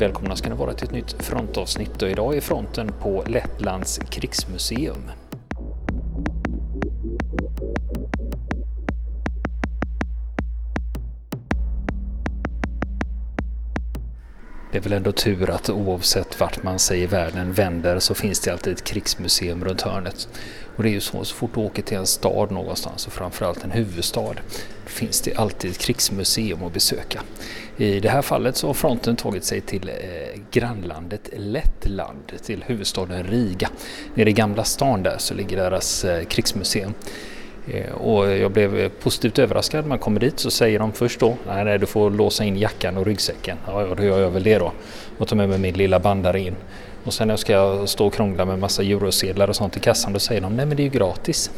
Välkomna ska ni vara till ett nytt frontavsnitt och idag är fronten på Lettlands krigsmuseum. Det är väl ändå tur att oavsett vart man sig i världen vänder så finns det alltid ett krigsmuseum runt hörnet. Och det är ju så, så fort du åker till en stad någonstans och framförallt en huvudstad finns det alltid ett krigsmuseum att besöka. I det här fallet så har fronten tagit sig till eh, grannlandet Lettland, till huvudstaden Riga. Nere i Gamla stan där så ligger deras eh, krigsmuseum. Eh, och jag blev eh, positivt överraskad. Man kommer dit så säger de först då, nej, nej du får låsa in jackan och ryggsäcken. Ja, ja då gör jag väl det då. Och tar med mig min lilla bandare in. Och sen när jag ska stå och krångla med massa eurosedlar och sånt i kassan då säger de, nej men det är ju gratis.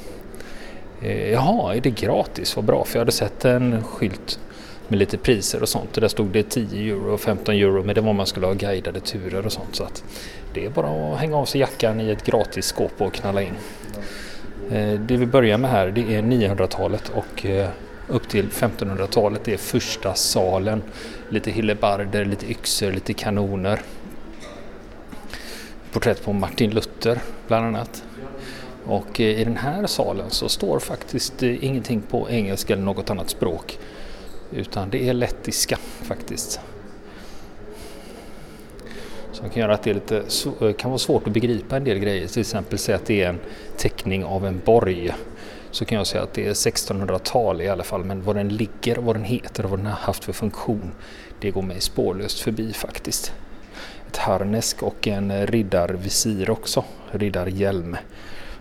Eh, jaha, är det gratis? Vad bra, för jag hade sett en skylt med lite priser och sånt. Och där stod det 10 euro och 15 euro men det var man skulle ha guidade turer och sånt. Så att det är bara att hänga av sig jackan i ett gratis skåp och knalla in. Eh, det vi börjar med här det är 900-talet och eh, upp till 1500-talet det är första salen. Lite hillebarder, lite yxor, lite kanoner. Porträtt på Martin Luther bland annat. Och eh, i den här salen så står faktiskt ingenting på engelska eller något annat språk. Utan det är lettiska faktiskt. Som kan göra att det lite, eh, kan vara svårt att begripa en del grejer. Till exempel säga att det är en teckning av en borg. Så kan jag säga att det är 1600-tal i alla fall. Men var den ligger, vad den heter och vad den har haft för funktion. Det går mig spårlöst förbi faktiskt. Ett harnesk och en riddarvisir också. Riddarhjälm.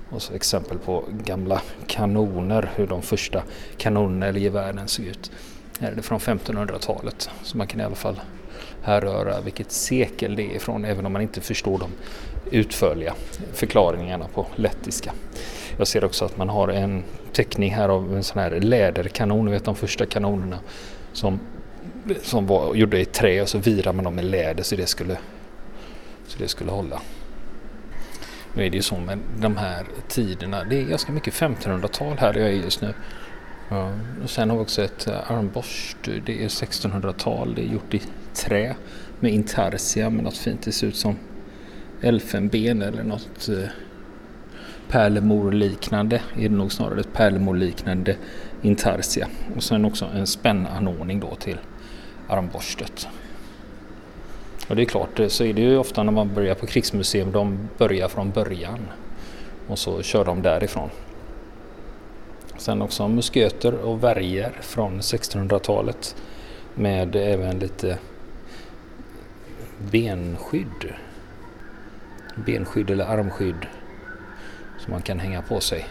Och så exempel på gamla kanoner, hur de första kanonerna eller gevären såg ut. Här är det från 1500-talet. Så man kan i alla fall härröra vilket sekel det är ifrån även om man inte förstår de utförliga förklaringarna på lettiska. Jag ser också att man har en teckning här av en sån här läderkanon, ni vet de första kanonerna som, som var gjorda i trä och så virar man dem med läder så det skulle, så det skulle hålla. Nu är det ju så med de här tiderna, det är ganska mycket 1500-tal här jag är just nu. Ja, och sen har vi också ett eh, armborst. Det är 1600-tal. Det är gjort i trä med intarsia med något fint. Det ser ut som elfenben eller något eh, pärlemorliknande. Är det nog snarare ett pärlemorliknande intarsia. Och sen också en spännanordning då till armborstet. Och det är klart, eh, så är det ju ofta när man börjar på krigsmuseum. De börjar från början och så kör de därifrån. Sen också musköter och värjor från 1600-talet med även lite benskydd. Benskydd eller armskydd som man kan hänga på sig.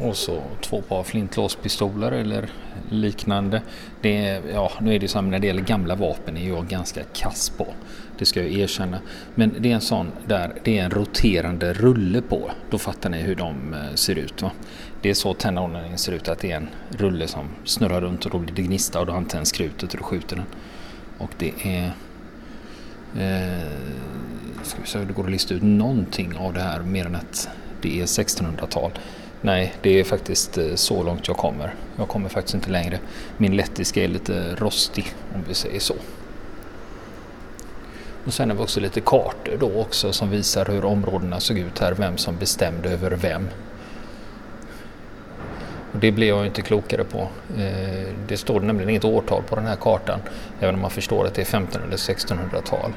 Och så två par flintlåspistoler eller liknande. Det är, ja, nu är det ju så när det gäller gamla vapen är jag ganska kass på. Det ska jag erkänna. Men det är en sån där det är en roterande rulle på. Då fattar ni hur de eh, ser ut. Va? Det är så tändordningen ser ut. Att det är en rulle som snurrar runt och då blir det gnista och då antänds skrutet och då skjuter den. Och det är... Eh, ska vi se, det går att lista ut någonting av det här mer än att det är 1600-tal. Nej, det är faktiskt eh, så långt jag kommer. Jag kommer faktiskt inte längre. Min lettiska är lite rostig om vi säger så. Och sen har vi också lite kartor då också som visar hur områdena såg ut här, vem som bestämde över vem. Och det blir jag inte klokare på. Eh, det står nämligen inget årtal på den här kartan, även om man förstår att det är 1500 eller 1600-tal.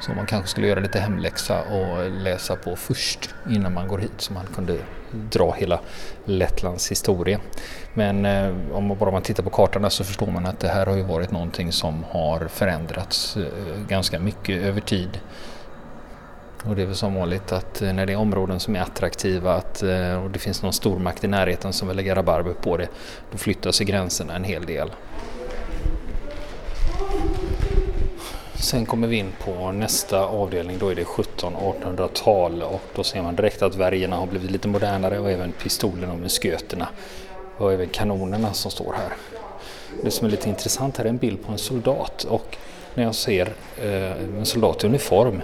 Så man kanske skulle göra lite hemläxa och läsa på först innan man går hit så man kunde dra hela Lettlands historia. Men eh, om man bara tittar på kartorna så förstår man att det här har ju varit någonting som har förändrats eh, ganska mycket över tid. Och det är väl som vanligt att eh, när det är områden som är attraktiva att, eh, och det finns någon stormakt i närheten som vill lägga rabarber på det, då flyttar sig gränserna en hel del. Sen kommer vi in på nästa avdelning, då är det 1700-1800-tal och då ser man direkt att värjorna har blivit lite modernare och även pistolerna och musköterna och även kanonerna som står här. Det som är lite intressant här är en bild på en soldat och när jag ser eh, en soldat i uniform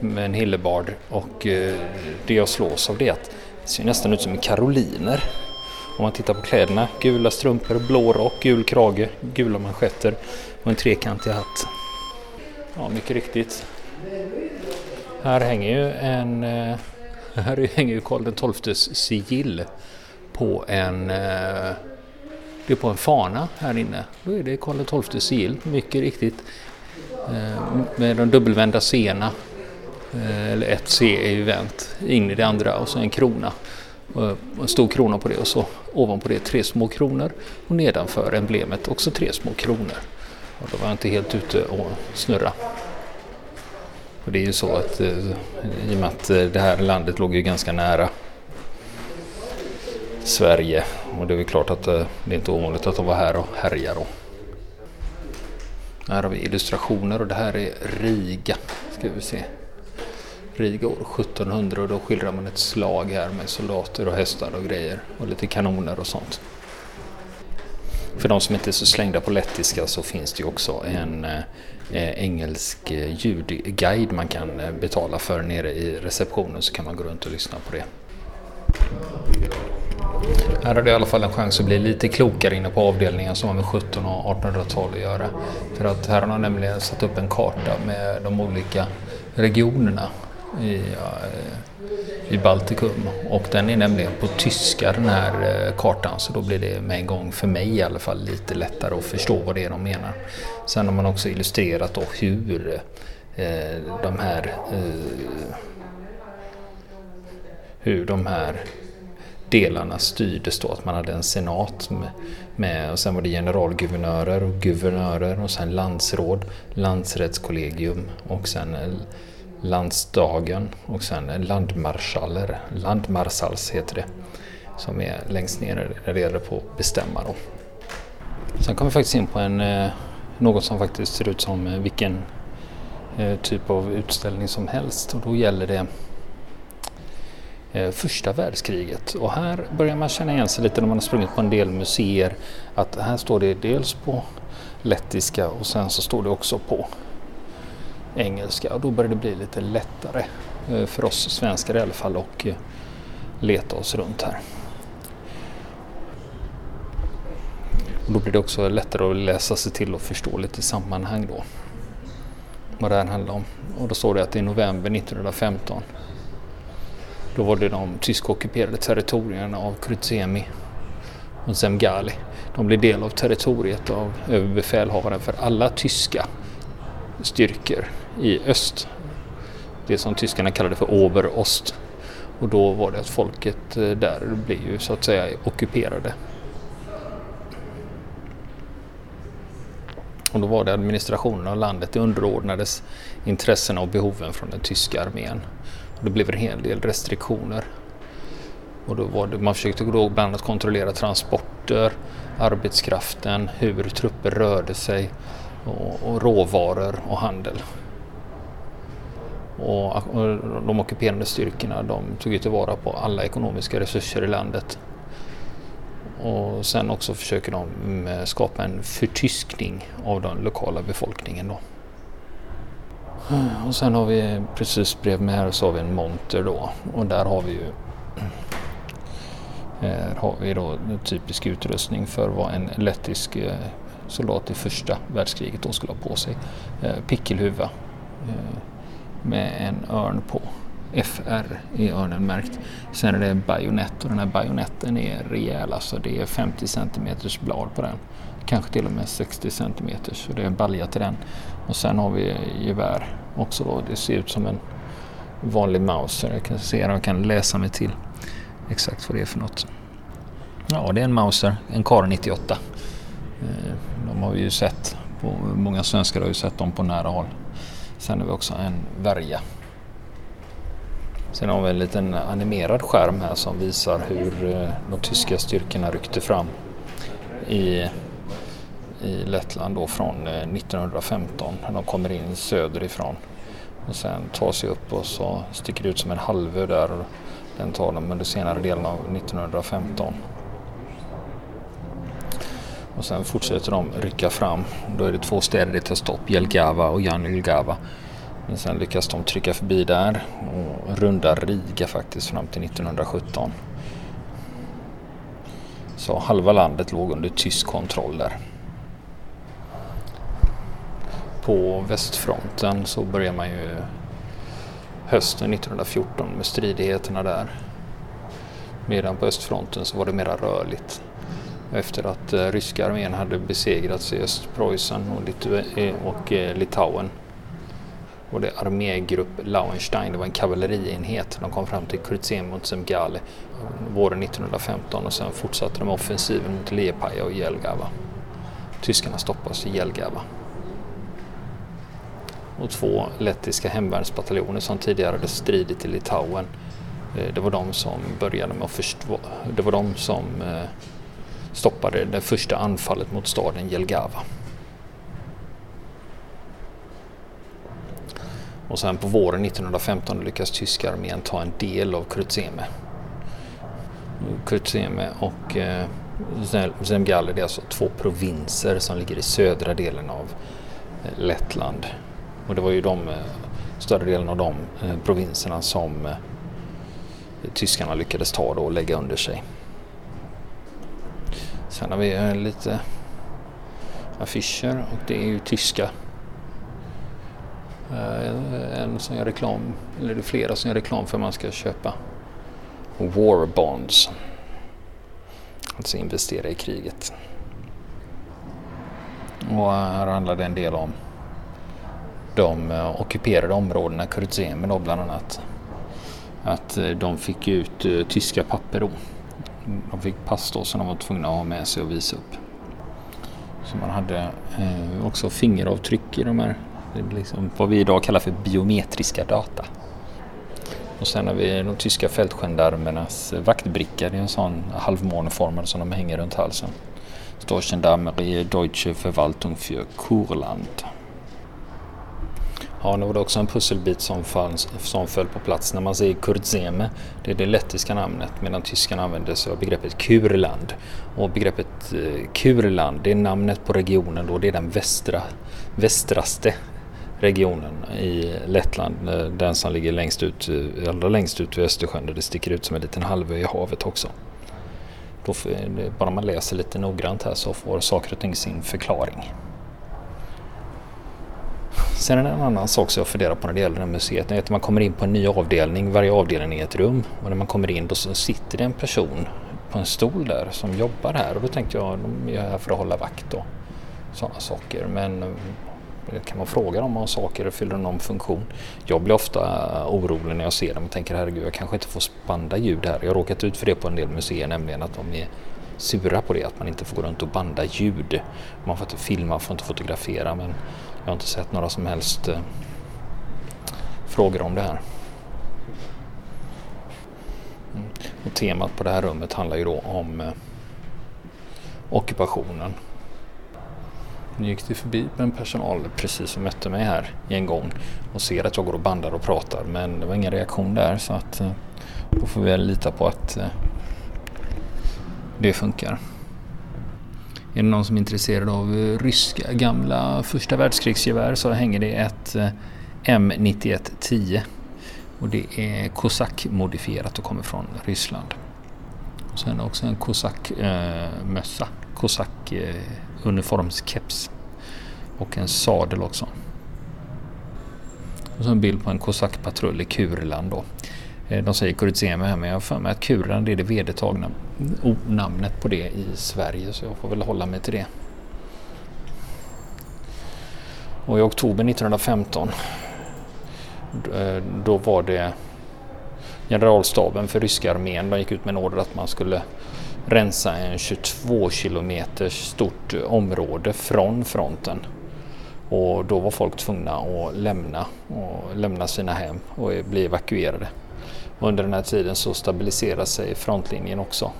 med en hillebard och eh, det jag slås av det är att det ser nästan ut som karoliner. Om man tittar på kläderna, gula strumpor, blå rock, gul krage, gula manschetter och en trekantig hatt. Ja, mycket riktigt. Här hänger ju en... Eh, här hänger ju Karl XIIs sigill på en... Eh, det är på en fana här inne. Då är det Karl XIIs sigill, mycket riktigt. Med de dubbelvända C-erna. Eh, eller ett C är ju vänt in i det andra och så en krona. En stor krona på det och så ovanpå det tre små kronor och nedanför emblemet också tre små kronor. Och då var jag inte helt ute och snurra. Och det är ju så att eh, i och med att eh, det här landet låg ju ganska nära Sverige och det är väl klart att det är inte ovanligt att de var här och härjar. Och här har vi illustrationer och det här är Riga. Ska vi se. Riga år 1700 och då skildrar man ett slag här med soldater och hästar och grejer och lite kanoner och sånt. För de som inte är så slängda på lettiska så finns det ju också en eh, eh engelsk eh, ljudguide man kan eh, betala för nere i receptionen så kan man gå runt och lyssna på det. Här har du i alla fall en chans att bli lite klokare inne på avdelningen som har med 1700 och 1800-tal att göra. För att här har de nämligen satt upp en karta med de olika regionerna i, i Baltikum. Och den är nämligen på tyska den här eh, kartan så då blir det med en gång för mig i alla fall lite lättare att förstå vad det är de menar. Sen har man också illustrerat då hur eh, de här eh, hur de här delarna styrdes då. Att man hade en senat med, med, och sen var det generalguvernörer och guvernörer och sen landsråd, landsrättskollegium och sen eh, landsdagen och sen landmarschaller, landmarsals heter det, som är längst ner när det gäller på att bestämma. Då. Sen kommer vi faktiskt in på en, eh, något som faktiskt ser ut som eh, vilken eh, typ av utställning som helst och då gäller det första världskriget. Och här börjar man känna igen sig lite när man har sprungit på en del museer att här står det dels på lettiska och sen så står det också på engelska och då börjar det bli lite lättare eh, för oss svenskar i alla fall att eh, leta oss runt här. Och då blir det också lättare att läsa sig till och förstå lite sammanhang då. Vad det här handlar om. Och då står det att i november 1915 då var det de tyskockuperade territorierna av Krutsemi och Zemgali. De blev del av territoriet av överbefälhavaren för alla tyska styrkor i öst. Det som tyskarna kallade för Oberost. Och då var det att folket eh, där blev ju så att säga ockuperade. Och då var det administrationen av landet det underordnades intressena och behoven från den tyska armén. Och det blev en hel del restriktioner. Och då var det, man försökte då bland annat kontrollera transporter, arbetskraften, hur trupper rörde sig och, och råvaror och handel. Och, och de ockuperande styrkorna de tog tillvara på alla ekonomiska resurser i landet. Och sen också försöker de mm, skapa en förtyskning av den lokala befolkningen. Då. Och sen har vi precis bredvid mig här så har vi en monter då och där har vi ju här eh, har vi då typisk utrustning för vad en lettisk eh, soldat i första världskriget då skulle ha på sig. Eh, pickelhuva eh, med en örn på. FR är örnen märkt. Sen är det en bajonett och den här bajonetten är rejäl. Alltså det är 50 cm blad på den. Kanske till och med 60 cm. Så det är en balja till den. Och sen har vi gevär också då. Det ser ut som en vanlig Mauser. Jag kan se jag kan läsa mig till exakt vad det är för något. Ja, det är en Mauser, en Kar 98. Eh, de har vi ju sett, på, många svenskar har ju sett dem på nära håll. Sen har vi också en värja. Sen har vi en liten animerad skärm här som visar hur eh, de tyska styrkorna ryckte fram i, i Lettland då från eh, 1915 när de kommer in söderifrån. Och sen tar sig upp och så sticker det ut som en halvö där. Och den tar de under senare delen av 1915. Och sen fortsätter de rycka fram. Då är det två städer det tar stopp, Jelgava och Janulgava Men sen lyckas de trycka förbi där och runda Riga faktiskt fram till 1917. Så halva landet låg under tysk kontroll där. På västfronten så börjar man ju hösten 1914 med stridigheterna där. Medan på östfronten så var det mera rörligt. Efter att eh, ryska armén hade besegrats i Östpreussen och, Litu- eh, och eh, Litauen. Och det armégrupp Lauenstein, det var en kavallerienhet. De kom fram till Kurzem mot Semgale våren 1915 och sen fortsatte de offensiven mot Liepaja och Jelgava. Tyskarna stoppas i Jelgava. Och två lettiska hemvärnsbataljoner som tidigare hade stridit i Litauen det var de som började med att förstå, det var de som eh, stoppade det första anfallet mot staden Jelgava. Och sen på våren 1915 lyckas tyska armén ta en del av Kurtseme. Kurtseme och eh, Zemgale det är alltså två provinser som ligger i södra delen av eh, Lettland. Och det var ju de eh, större delen av de eh, provinserna som tyskarna lyckades ta då och lägga under sig. Sen har vi eh, lite affischer och det är ju tyska. Eh, en som gör reklam, eller det är flera som gör reklam för att man ska köpa War Bonds. Alltså investera i kriget. Och eh, här handlar det en del om de ockuperade områdena, Kurzeme då bland annat att de fick ut tyska papper då. De fick pass då som de var tvungna att ha med sig och visa upp. Så man hade eh, också fingeravtryck i de här, liksom, vad vi idag kallar för biometriska data. Och sen har vi de tyska fältgendarmernas vaktbricka, det är en sån halvmåneformad som de hänger runt halsen. Står Gendarmerie Deutsche Verwaltung für Kurland. Ja, nu var det också en pusselbit som, fanns, som föll på plats. När man säger Kurzeme, det är det lettiska namnet, medan tyskarna använder sig av begreppet Kurland. Och begreppet eh, Kurland, det är namnet på regionen då, det är den västra, västraste regionen i Lettland. Eh, den som ligger längst ut, eh, allra längst ut vid Östersjön där det sticker ut som en liten halvö i havet också. Då, bara man läser lite noggrant här så får saker och ting sin förklaring. Sen är det en annan sak som jag funderar på när det gäller det här museet. När man kommer in på en ny avdelning, varje avdelning är ett rum och när man kommer in då så sitter det en person på en stol där som jobbar här och då tänkte jag de är här för att hålla vakt och sådana saker. Men eh, kan man fråga dem om saker fyller någon funktion? Jag blir ofta eh, orolig när jag ser dem och tänker herregud jag kanske inte får spanda ljud här. Jag har råkat ut för det på en del museer nämligen att de är sura på det att man inte får gå runt och banda ljud. Man får inte filma, får inte fotografera men jag har inte sett några som helst eh, frågor om det här. Mm. Och temat på det här rummet handlar ju då om eh, ockupationen. Nu gick det förbi en personal precis som mötte mig här i en gång och ser att jag går och bandar och pratar men det var ingen reaktion där så att eh, då får vi lita på att eh, det funkar. Är det någon som är intresserad av eh, ryska gamla första världskrigsgevär så hänger det ett eh, M9110 och det är kosackmodifierat och kommer från Ryssland. Och sen också en kosackmössa, eh, Kosak-uniformskeps eh, och en sadel också. Och så en bild på en kosackpatrull i Kurland då. Eh, de säger Kurzeme här men jag har för mig att Kuran är det vedertagna namnet på det i Sverige så jag får väl hålla mig till det. Och i oktober 1915 eh, då var det generalstaben för ryska armén. De gick ut med en order att man skulle rensa en 22 kilometer stort område från fronten. Och då var folk tvungna att lämna, och lämna sina hem och bli evakuerade. Under den här tiden så stabiliserar sig frontlinjen också.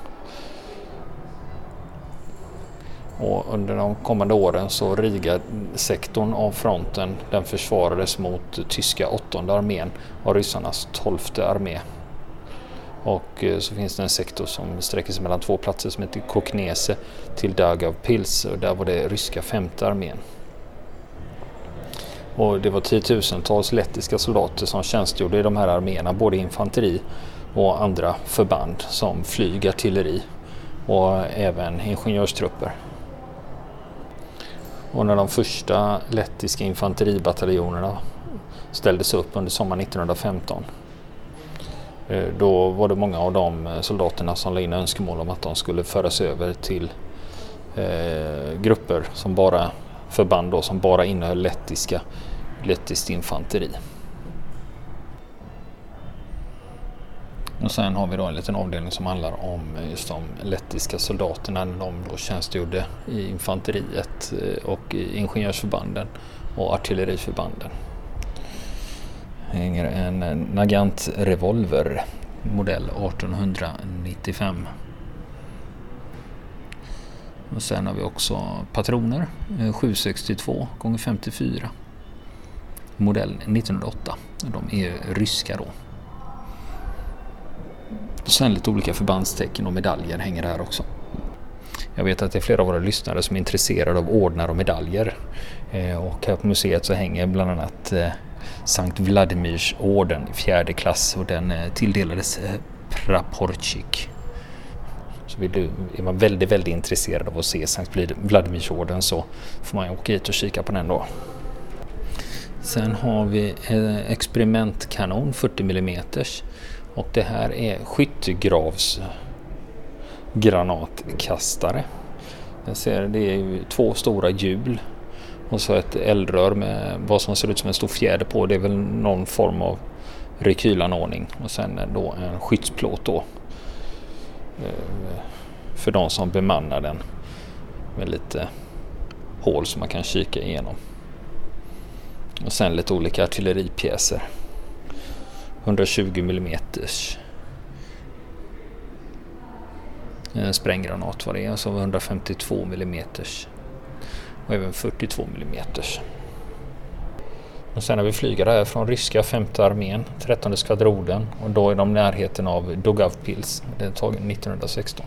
Och under de kommande åren så Riga-sektorn av fronten den försvarades mot tyska åttonde armén och ryssarnas tolfte armé. Och eh, så finns det en sektor som sträcker sig mellan två platser som heter Koknese till Dagavpils och där var det ryska femte armén. Och det var tiotusentals lettiska soldater som tjänstgjorde i de här arméerna, både infanteri och andra förband som flyg, artilleri och även ingenjörstrupper. Och när de första lettiska infanteribataljonerna ställdes upp under sommaren 1915 eh, då var det många av de eh, soldaterna som lade in önskemål om att de skulle föras över till eh, grupper som bara förband då, som bara innehöll lettiska, lettiskt infanteri. Och sen har vi då en liten avdelning som handlar om just de lettiska soldaterna när de då tjänstgjorde i infanteriet eh, och i ingenjörsförbanden och artilleriförbanden. Hänger en Nagant revolver modell 1895. Och sen har vi också patroner 762 x 54 modell 1908. De är ryska då. Sen lite olika förbandstecken och medaljer hänger här också. Jag vet att det är flera av våra lyssnare som är intresserade av ordnar och medaljer. Eh, och här på museet så hänger bland annat eh, Sankt Vladimirs orden i fjärde klass och den eh, tilldelades Praporchik. Så vill du, är man väldigt, väldigt intresserad av att se Sankt Vladimirs orden så får man åka hit och kika på den då. Sen har vi eh, experimentkanon 40 mm och det här är skyttegravsgranatkastare. Jag ser det är två stora hjul och så ett eldrör med vad som ser ut som en stor fjäder på. Det är väl någon form av rekylanordning och sen då en skyddsplåt då eh, för de som bemannar den med lite hål som man kan kika igenom. Och sen lite olika artilleripjäser. 120 mm spränggranat var det Och alltså 152 mm och även 42 mm. Och sen har vi flygare här från ryska femte armén, 13 skvadronen och då är de närheten av Dugavpils, Det är tagen 1916.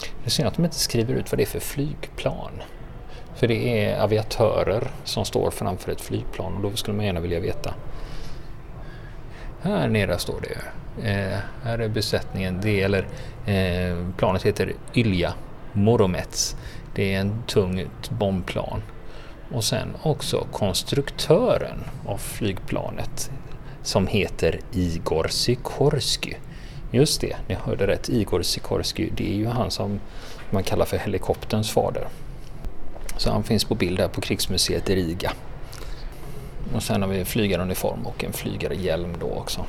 Det är synd att de inte skriver ut vad det är för flygplan. För det är aviatörer som står framför ett flygplan och då skulle man gärna vilja veta här nere står det. Eh, här är besättningen. Det eller eh, planet heter Ylja Moromets. Det är en tungt bombplan. Och sen också konstruktören av flygplanet som heter Igor Sikorsky. Just det, ni hörde rätt. Igor Sikorsky, det är ju han som man kallar för helikopterns fader. Så han finns på bild här på krigsmuseet i Riga. Och sen har vi en flygaruniform och en flygarhjälm då också.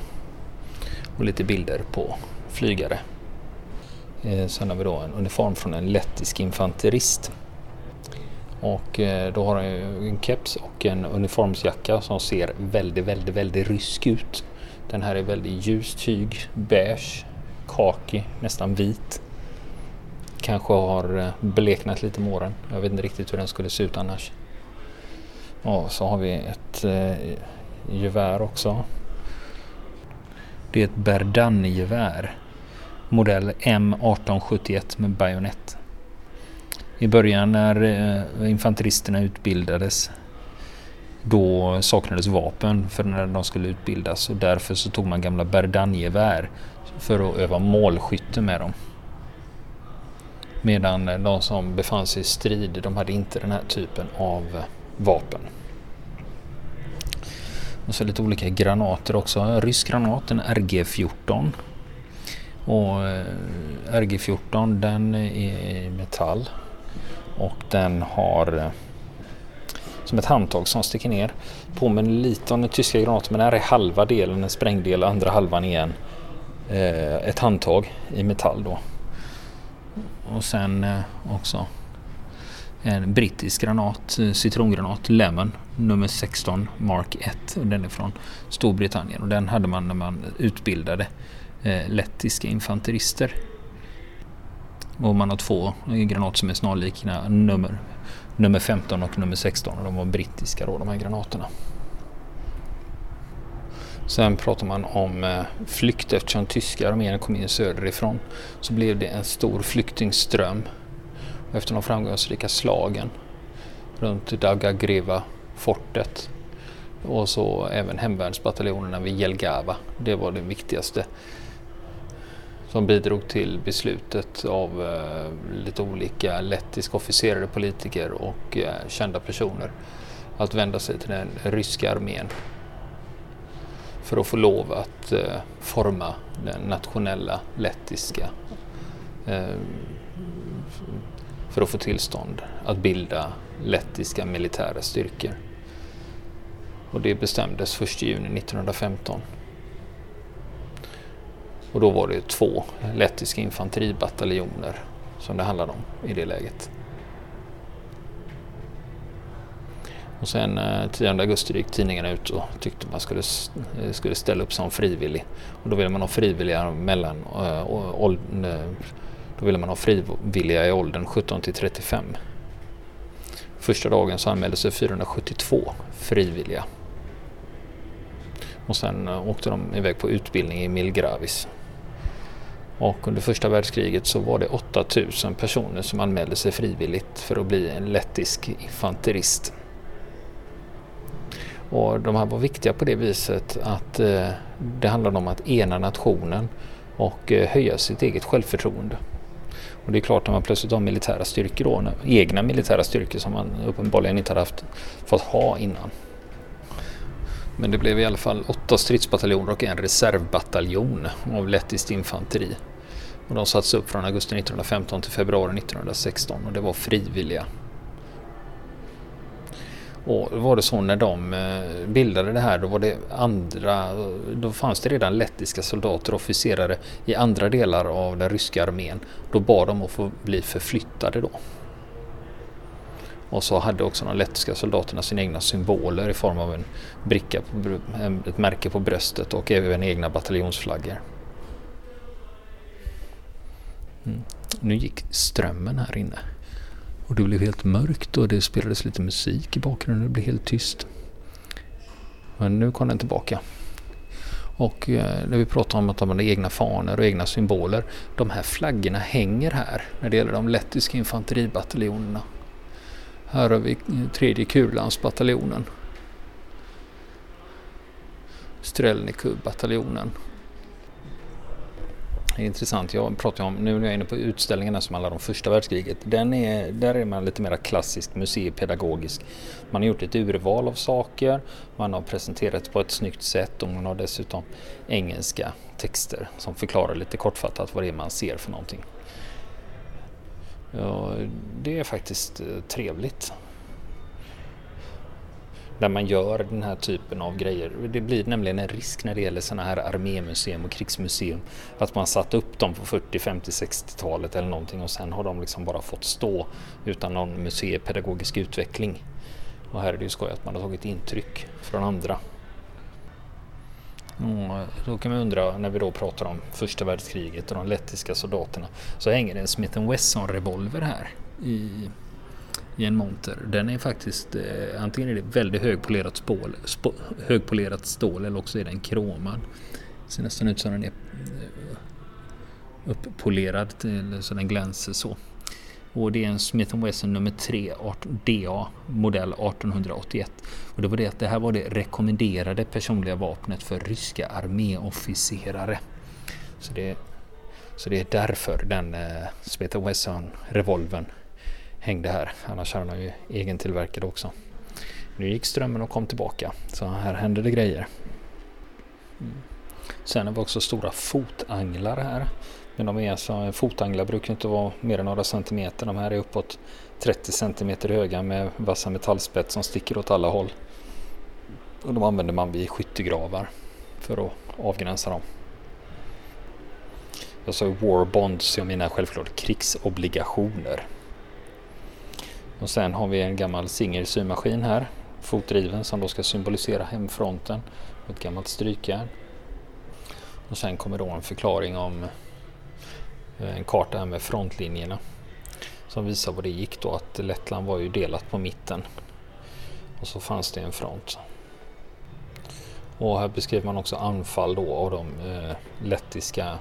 Och lite bilder på flygare. Eh, sen har vi då en uniform från en lettisk infanterist. Och eh, då har han en keps och en uniformsjacka som ser väldigt, väldigt, väldigt rysk ut. Den här är väldigt ljust tyg, beige, kaki, nästan vit. Kanske har eh, bleknat lite med åren. Jag vet inte riktigt hur den skulle se ut annars. Och så har vi ett eh, gevär också. Det är ett Berdan-gevär. Modell M1871 med bajonett. I början när eh, infanteristerna utbildades då saknades vapen för när de skulle utbildas och därför så tog man gamla Berdan-gevär för att öva målskytte med dem. Medan de som befann sig i strid, de hade inte den här typen av vapen. Och så lite olika granater också. En rysk granat, en RG14. Och eh, RG14 den är i metall och den har eh, som ett handtag som sticker ner. Påminner lite om den tyska granaten men det här är halva delen en sprängdel, andra halvan igen eh, ett handtag i metall då. Och sen eh, också en brittisk granat, eh, citrongranat, Lemon, nummer 16, Mark 1. Och den är från Storbritannien och den hade man när man utbildade eh, lettiska infanterister. Och man har två eh, granater som är snarlika nummer, nummer 15 och nummer 16 och de var brittiska då, de här granaterna. Sen pratar man om eh, flykt eftersom tyska armén kom in söderifrån. Så blev det en stor flyktingström. Efter de framgångsrika slagen runt Dagagriva fortet och så även hemvärnsbataljonerna vid Jelgava. Det var det viktigaste som bidrog till beslutet av eh, lite olika lettiska officerare, politiker och eh, kända personer att vända sig till den ryska armén för att få lov att eh, forma den nationella lettiska eh, för att få tillstånd att bilda lettiska militära styrkor. Och det bestämdes 1 juni 1915. Och då var det två lettiska infanteribataljoner som det handlade om i det läget. Och sen eh, 10 augusti gick tidningarna ut och tyckte man skulle, eh, skulle ställa upp som frivillig. Och då ville man ha frivilliga mellan äh, då ville man ha frivilliga i åldern 17 till 35. Första dagen så anmälde sig 472 frivilliga. Och sen åkte de iväg på utbildning i Milgravis. Och under första världskriget så var det 8000 personer som anmälde sig frivilligt för att bli en lettisk infanterist. Och de här var viktiga på det viset att eh, det handlade om att ena nationen och eh, höja sitt eget självförtroende. Och det är klart när man plötsligt har militära styrkor då, egna militära styrkor som man uppenbarligen inte hade haft, fått ha innan. Men det blev i alla fall åtta stridsbataljoner och en reservbataljon av lettiskt infanteri. Och de sattes upp från augusti 1915 till februari 1916 och det var frivilliga och var det så när de eh, bildade det här då var det andra, då fanns det redan lettiska soldater och officerare i andra delar av den ryska armén. Då bad de att få bli förflyttade då. Och så hade också de lettiska soldaterna sina egna symboler i form av en bricka, på, ett märke på bröstet och även egna bataljonsflaggor. Mm. Nu gick strömmen här inne. Och det blev helt mörkt och det spelades lite musik i bakgrunden. Det blev helt tyst. Men nu kom den tillbaka. Och eh, när vi pratar om att de hade egna fanor och egna symboler. De här flaggorna hänger här när det gäller de lettiska infanteribataljonerna. Här har vi eh, tredje Kurlandsbataljonen. Strelnikubbataljonen är intressant. Jag pratar om, nu när jag är inne på utställningarna som handlar om första världskriget. Den är, där är man lite mer klassisk museipedagogisk. Man har gjort ett urval av saker, man har presenterat på ett snyggt sätt och man har dessutom engelska texter som förklarar lite kortfattat vad det är man ser för någonting. Ja, det är faktiskt eh, trevligt där man gör den här typen av grejer. Det blir nämligen en risk när det gäller sådana här armémuseum och krigsmuseum. Att man satt upp dem på 40, 50, 60-talet eller någonting och sen har de liksom bara fått stå utan någon museipedagogisk utveckling. Och här är det ju skoj att man har tagit intryck från andra. Mm, då kan man undra när vi då pratar om första världskriget och de lettiska soldaterna så hänger det en Smith Wesson revolver här i i en monter. Den är faktiskt eh, antingen är det väldigt högpolerat, spål, spå, högpolerat stål eller också är den kromad. Det ser nästan ut som den är eh, upppolerad till, så den glänser så. Och det är en Smith Wesson nummer 3 DA modell 1881. Och det var det att det här var det rekommenderade personliga vapnet för ryska arméofficerare. Så det, så det är därför den eh, Smith Wesson revolven hängde här. Annars hade han ju egentillverkade också. Nu gick strömmen och kom tillbaka. Så här hände det grejer. Mm. Sen har vi också stora fotanglar här. Men de är alltså, fotanglar brukar inte vara mer än några centimeter. De här är uppåt 30 centimeter höga med vassa metallspett som sticker åt alla håll. Och de använder man vid skyttegravar för att avgränsa dem. Jag sa war bonds, jag menar självklart krigsobligationer. Och sen har vi en gammal Singer symaskin här, fotdriven som då ska symbolisera hemfronten. och Ett gammalt strykjärn. Och sen kommer då en förklaring om eh, en karta här med frontlinjerna som visar vad det gick då att Lettland var ju delat på mitten och så fanns det en front. Och här beskriver man också anfall då av de eh, lettiska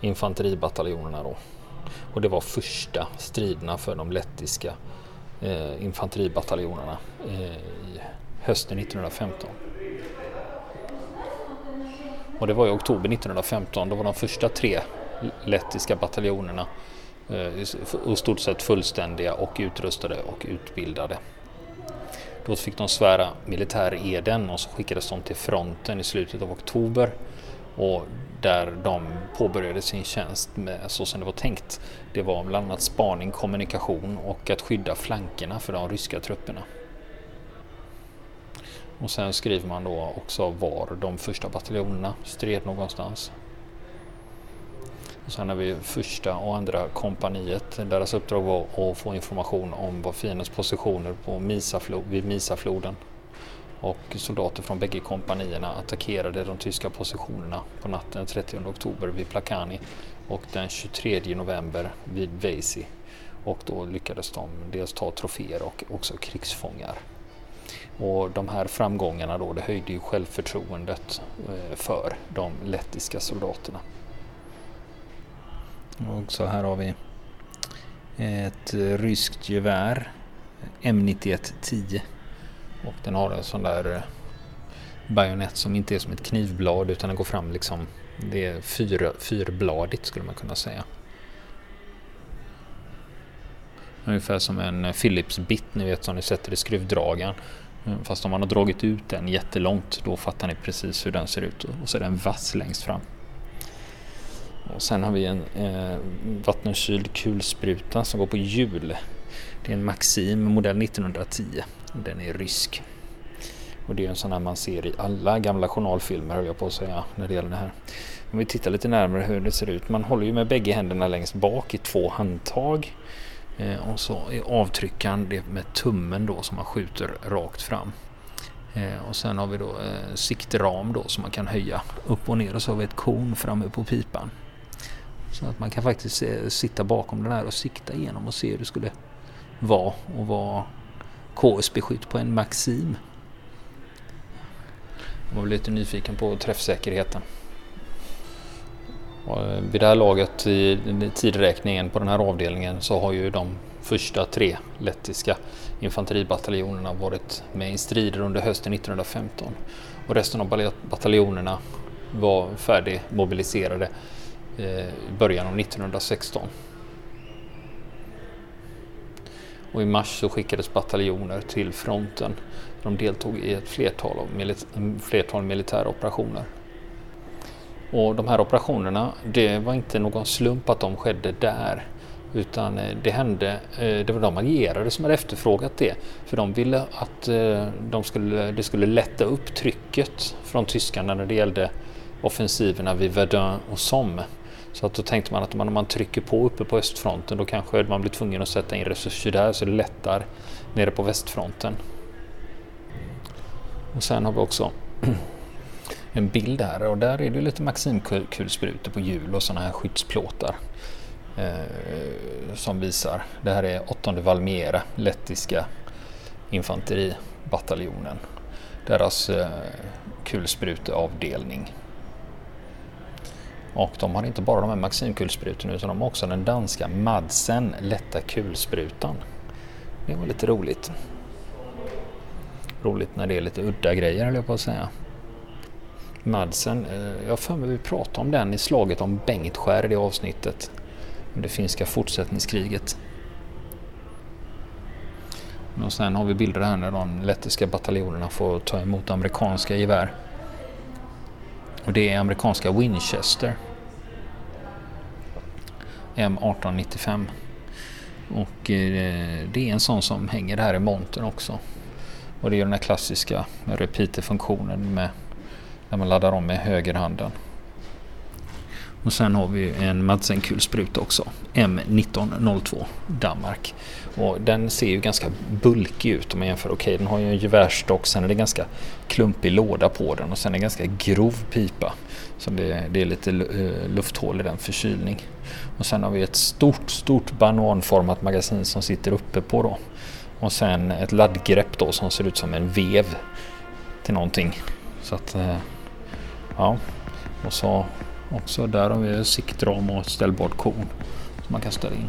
infanteribataljonerna då. Och det var första striderna för de lettiska eh, infanteribataljonerna eh, hösten 1915. Och det var i oktober 1915, då var de första tre lettiska bataljonerna eh, i stort sett fullständiga och utrustade och utbildade. Då fick de svära militäreden och så skickades de till fronten i slutet av oktober och där de påbörjade sin tjänst med så som det var tänkt. Det var bland annat spaning, kommunikation och att skydda flankerna för de ryska trupperna. Och sen skriver man då också var de första bataljonerna stred någonstans. Och sen har vi första och andra kompaniet. Deras uppdrag var att få information om var fiendens positioner på Misaflod, vid Misafloden. Och soldater från bägge kompanierna attackerade de tyska positionerna på natten den 30 oktober vid Plakani och den 23 november vid Veisi. Och då lyckades de dels ta troféer och också krigsfångar. Och de här framgångarna då, det höjde ju självförtroendet eh, för de lettiska soldaterna. Och så här har vi ett eh, ryskt gevär M9110 och den har en sån där eh, bajonett som inte är som ett knivblad utan den går fram liksom det är fyr, fyrbladigt skulle man kunna säga. Ungefär som en eh, Philips bit ni vet som ni sätter i skruvdragaren. Mm, fast om man har dragit ut den jättelångt då fattar ni precis hur den ser ut och så är den vass längst fram. Och sen har vi en eh, vattenkyld kulspruta som går på hjul. Det är en Maxim modell 1910. Den är rysk. Och det är en sån här man ser i alla gamla journalfilmer höll jag på att säga när det gäller det här. Om vi tittar lite närmare hur det ser ut. Man håller ju med bägge händerna längst bak i två handtag. Eh, och så är avtryckaren det med tummen då som man skjuter rakt fram. Eh, och sen har vi då eh, siktram då som man kan höja upp och ner och så har vi ett korn framme på pipan. Så att man kan faktiskt eh, sitta bakom den här och sikta igenom och se hur det skulle var och var KSB-skytt på en Maxim. Jag var lite nyfiken på träffsäkerheten. Och eh, vid det här laget i tidräkningen på den här avdelningen så har ju de första tre lettiska infanteribataljonerna varit med i strider under hösten 1915 och resten av bataljonerna var färdigmobiliserade eh, i början av 1916. Och i mars så skickades bataljoner till fronten. De deltog i ett flertal, milit flertal militära operationer. Och de här operationerna, det var inte någon slump att de skedde där. Utan eh, det hände, eh, det var de allierade som hade efterfrågat det. För de ville att eh, de skulle, det skulle lätta upp trycket från tyskarna när det gällde offensiverna vid Verdun och Somme. Så att då tänkte man att om man trycker på uppe på östfronten då kanske man blir tvungen att sätta in resurser där så det lättar nere på västfronten. Och sen har vi också en bild här och där är det lite maximkulsprutor på hjul och sådana här skyddsplåtar eh, som visar. Det här är 8 Valmiera, lettiska infanteribataljonen. Deras eh, kulspruteavdelning. Och de har inte bara de här Maximkulsprutorna utan de har också den danska Madsen lätta kulsprutan. Det var lite roligt. Roligt när det är lite udda grejer höll jag på att säga. Madsen, eh, jag har för mig vi pratade om den i slaget om Bengtskär i det avsnittet. Det finska fortsättningskriget. Och sen har vi bilder här när de lettiska bataljonerna får ta emot amerikanska gevär. Och det är amerikanska Winchester. M1895. Och eh, det är en sån som hänger här i montern också. Och det är den här klassiska repeater-funktionen med när man laddar om med högerhanden. Och sen har vi en Madsen-kulspruta också. M1902 Danmark. Och den ser ju ganska bulkig ut om man jämför. Okej, okay, den har ju en gevärsstock, sen är det ganska klumpig låda på den och sen är det ganska grov pipa. Så det, det är lite eh, lufthål i den förkylning. Och sen har vi ett stort, stort bananformat magasin som sitter uppe på då. Och sen ett laddgrepp då som ser ut som en vev till någonting. Så att, eh, ja. Och så också där har vi siktram och ställbart korn som man kan ställa in.